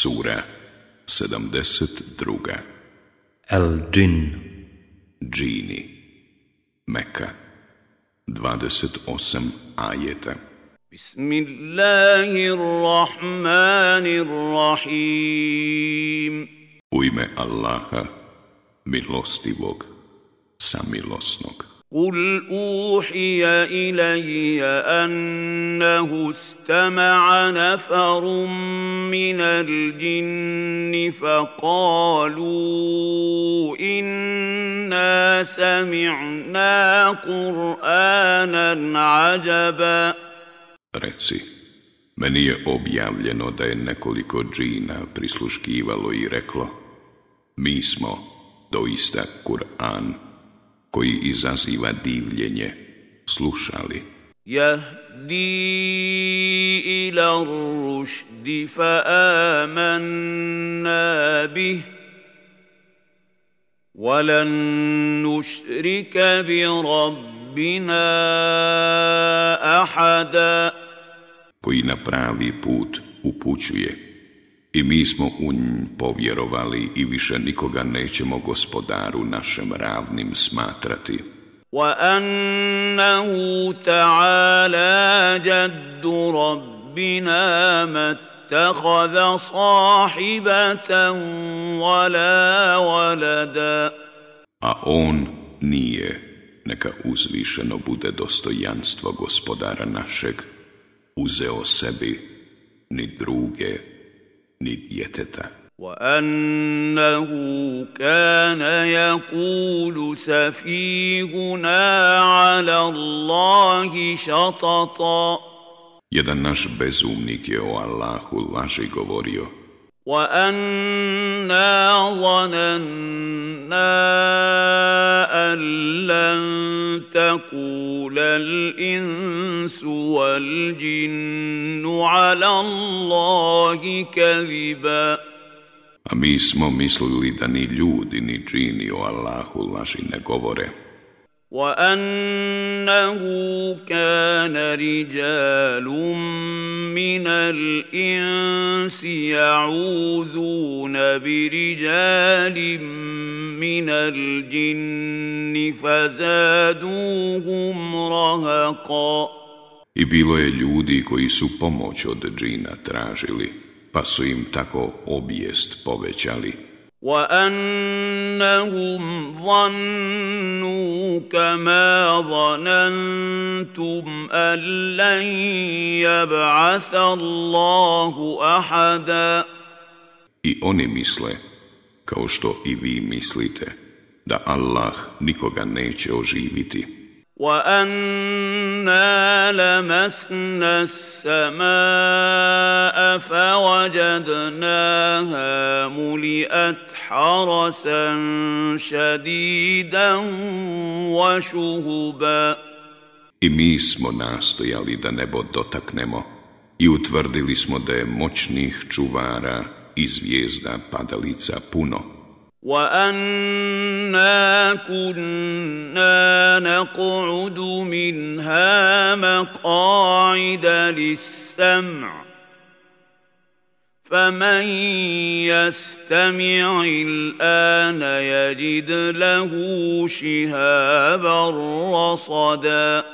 Sura 72. El džin Džini Meka 28 ajeta Bismillahirrahmanirrahim U ime Allaha, milostivog, samilosnog. قل اوحي الي انه استمع نفر من الجن فقالوا انا سمعنا قرانا عجبا Reci, meni je objavljeno da je nekoliko džina prisluškivalo i reklo, mi smo doista Kur'an koji izaziva divljenje, slušali. Jahdi ila rušdi fa amanna bih, nušrika bi rabbina ahada. koji na pravi put upućuje i mi smo u nj povjerovali i više nikoga nećemo gospodaru našem ravnim smatrati. وَأَنَّهُ تَعَالَى جَدُّ رَبِّنَا مَا صَاحِبَةً وَلَا وَلَدًا A on nije, neka uzvišeno bude dostojanstvo gospodara našeg, uzeo sebi ni druge ni djeteta. وانه كان يقول سفيهنا على اللَّهِ شَطَطًا Jedan naš bezumnik je o Allahu laži govorio. وَأَنَّا ظَنَنَّا لن تقول الإنس والجن على الله كذبا A mi smo mislili da ni ljudi ni džini o Allahu laži ne govore. وأنه كان رجال من الإنس يعوذون برجال من الجن فزادوهم رهقا I bilo je ljudi koji su pomoć od džina tražili, pa su im tako obijest povećali. وانهم ظنوا كما ظننتم ان لن يبعث الله احدا I oni misle, kao što i vi mislite, da Allah nikoga neće oživiti. Ne لمسنا السماء فوجدناها ملئت حرسا شديدا وشهبا I mi smo nastojali da nebo dotaknemo i utvrdili smo da je moćnih čuvara i zvijezda padalica puno. وأنا كنا نقعد منها مقاعد للسمع فمن يستمع الآن يجد له شهابا رصدا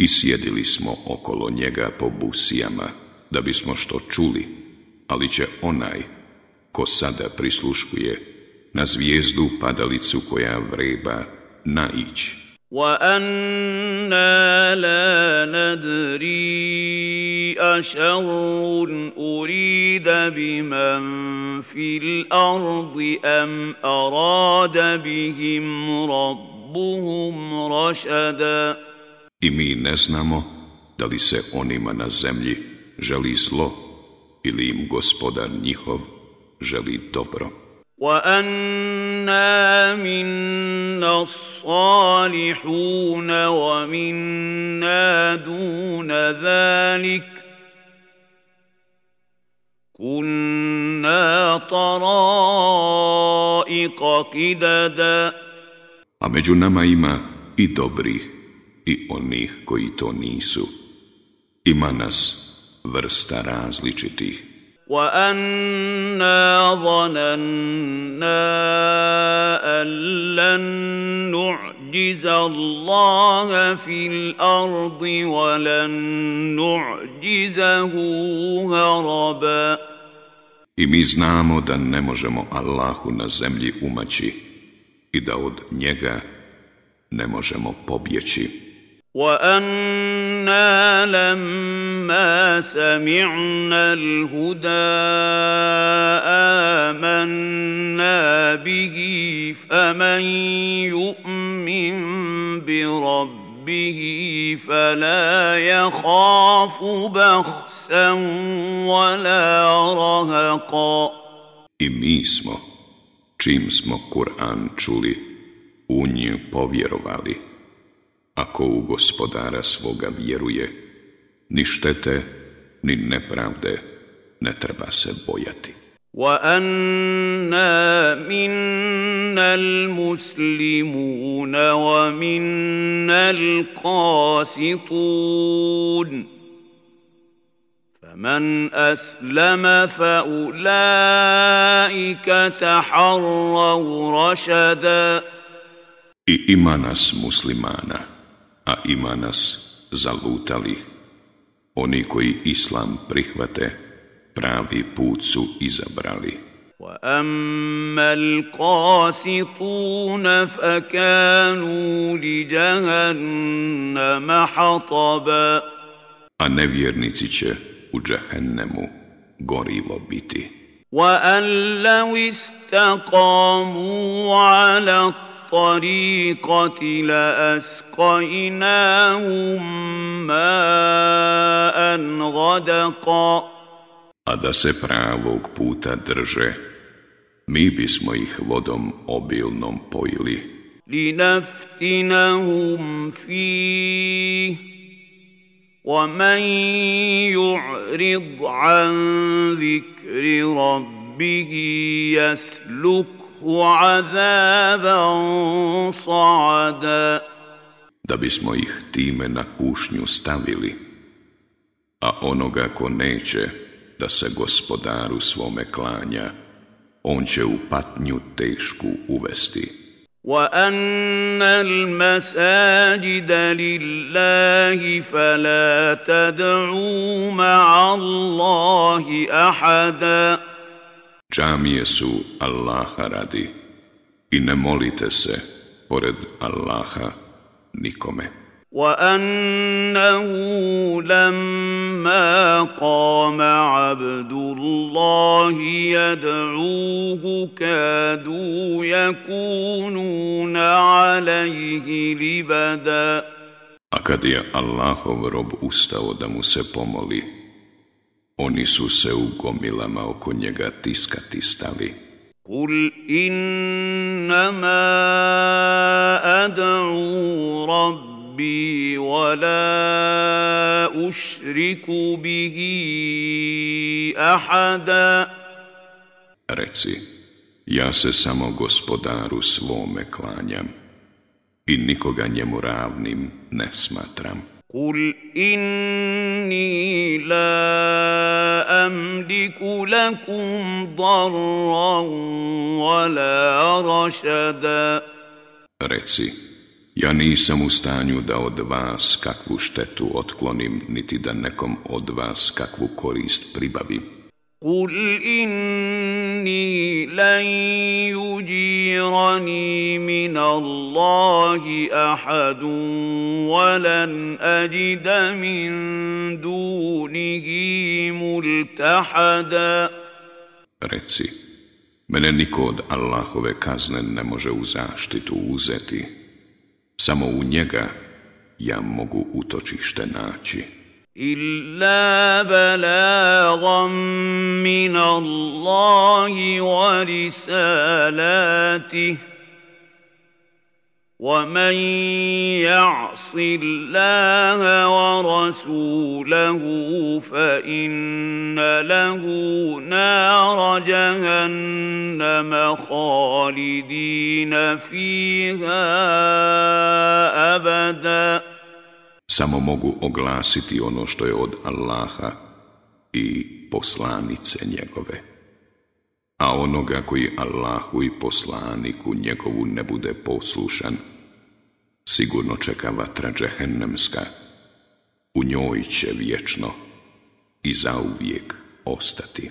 I sjedili smo okolo njega po busijama, da bismo što čuli, ali će onaj ko sada prisluškuje na zvijezdu padalicu koja vreba na ić. I mi ne znamo da li se onima na zemlji želi zlo ili im gospodar njihov želi dobro. وأنا منا الصالحون ومنا دون ذلك كنا طرائق قددا A među nama ima i dobrih i onih koji to nisu. Ima nas vrsta različitih. وانا ظننا ان لن نعجز الله في الارض ولن نعجزه هربا I mi znamo da ne možemo Allahu na zemlji umaći i da od njega ne možemo pobjeći. وانا لما سمعنا الهدى امنا به فمن يؤمن بربه فلا يخاف بخسا ولا رهقا I mi smo, čim smo Kur'an čuli, u nju povjerovali. ako u gospodara svoga vjeruje, ni štete, ni nepravde ne treba se bojati. وَأَنَّا مِنَّا الْمُسْلِمُونَ وَمِنَّا الْقَاسِطُونَ فمن أسلم فأولئك تحروا رشدا I ima nas muslimana, a ima nas zalutali. Oni koji islam prihvate, pravi put su izabrali. وَأَمَّا الْقَاسِطُونَ فَكَانُوا لِجَهَنَّمَ حَطَبًا a nevjernici će u džahennemu gorivo biti وَأَلَّوِ اسْتَقَامُوا استقاموا على الطريقة لأسقيناهم ماء غدقا A da se pravog puta drže, mi bismo ih vodom obilnom pojili. لنفتنهم فيه ومن يعرض عن ذكر ربه da bismo ih time na kušnju stavili, a onoga ko neće da se gospodaru svome klanja, on će u patnju tešku uvesti. وَأَنَّ الْمَسَاجِدَ لِلَّهِ فَلَا تَدْعُوا مَعَ اللَّهِ أَحَدًا Džamije su Allaha radi i ne molite se pored Allaha nikome. وأنه لما قام عبد الله A kad je rob ustao da mu se pomoli, oni su se u gomilama oko njega tiskati stali. Kul innama ad'u rabbi wa la ušriku bihi ahada. Reci, ja se samo gospodaru svome klanjam i nikoga njemu ravnim ne smatram. Kul inni la أملك لكم ضرا ولا رشدا Reci, ja nisam u stanju da od vas kakvu štetu otklonim, niti da nekom od vas kakvu korist pribavim. Kul inni lan يجيرني من الله احد ولن اجد من دونه multahada Reci, mene niko od Allahove kazne ne može u zaštitu uzeti, samo u njega ja mogu utočište naći. إلا بلاغا من الله ورسالاته ومن يعص الله ورسوله فإن له نار جهنم خالدين فيها أبداً Samo mogu oglasiti ono što je od Allaha i poslanice njegove. A onoga koji Allahu i poslaniku njegovu ne bude poslušan, sigurno čeka vatra džehennemska. U njoj će vječno i zauvijek ostati.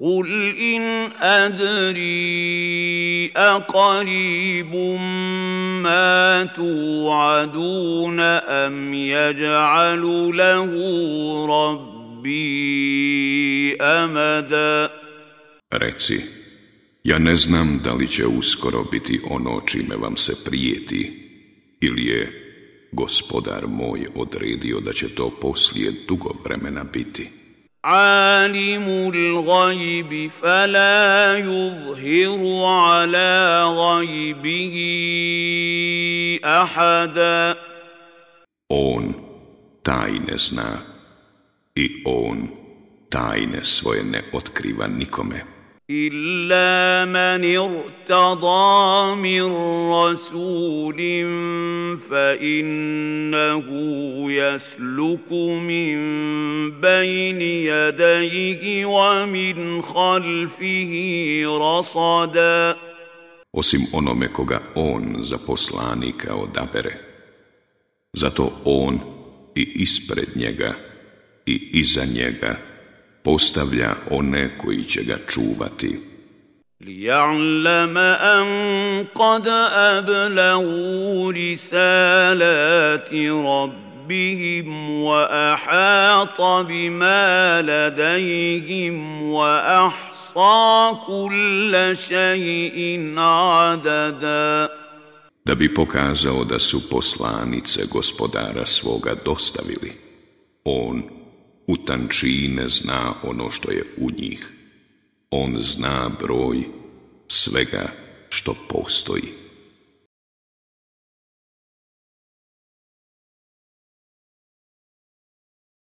قل إن أدري أقريب ما توعدون أم يجعل له ربي أمدا Reci, ja ne znam da li će uskoro biti ono čime vam se prijeti, ili je gospodar moj odredio da će to poslije dugo vremena biti. عالم الغيب فلا يظهر على غيبه احدا On tajne zna i on tajne svoje ne otkriva nikome. إلا من ارتضى من رسول فإنه يسلك من بين يديه ومن خلفه رصدا Osim onome koga on za poslanika odabere, zato on i ispred njega i iza njega postavlja one koji će ga čuvati. Lijalama an kad ablavu risalati rabbihim wa ahata bima ladajihim wa ahsa kulla šajin adada. Da bi pokazao da su poslanice gospodara svoga dostavili, on u tančine zna ono što je u njih. On zna broj svega što postoji.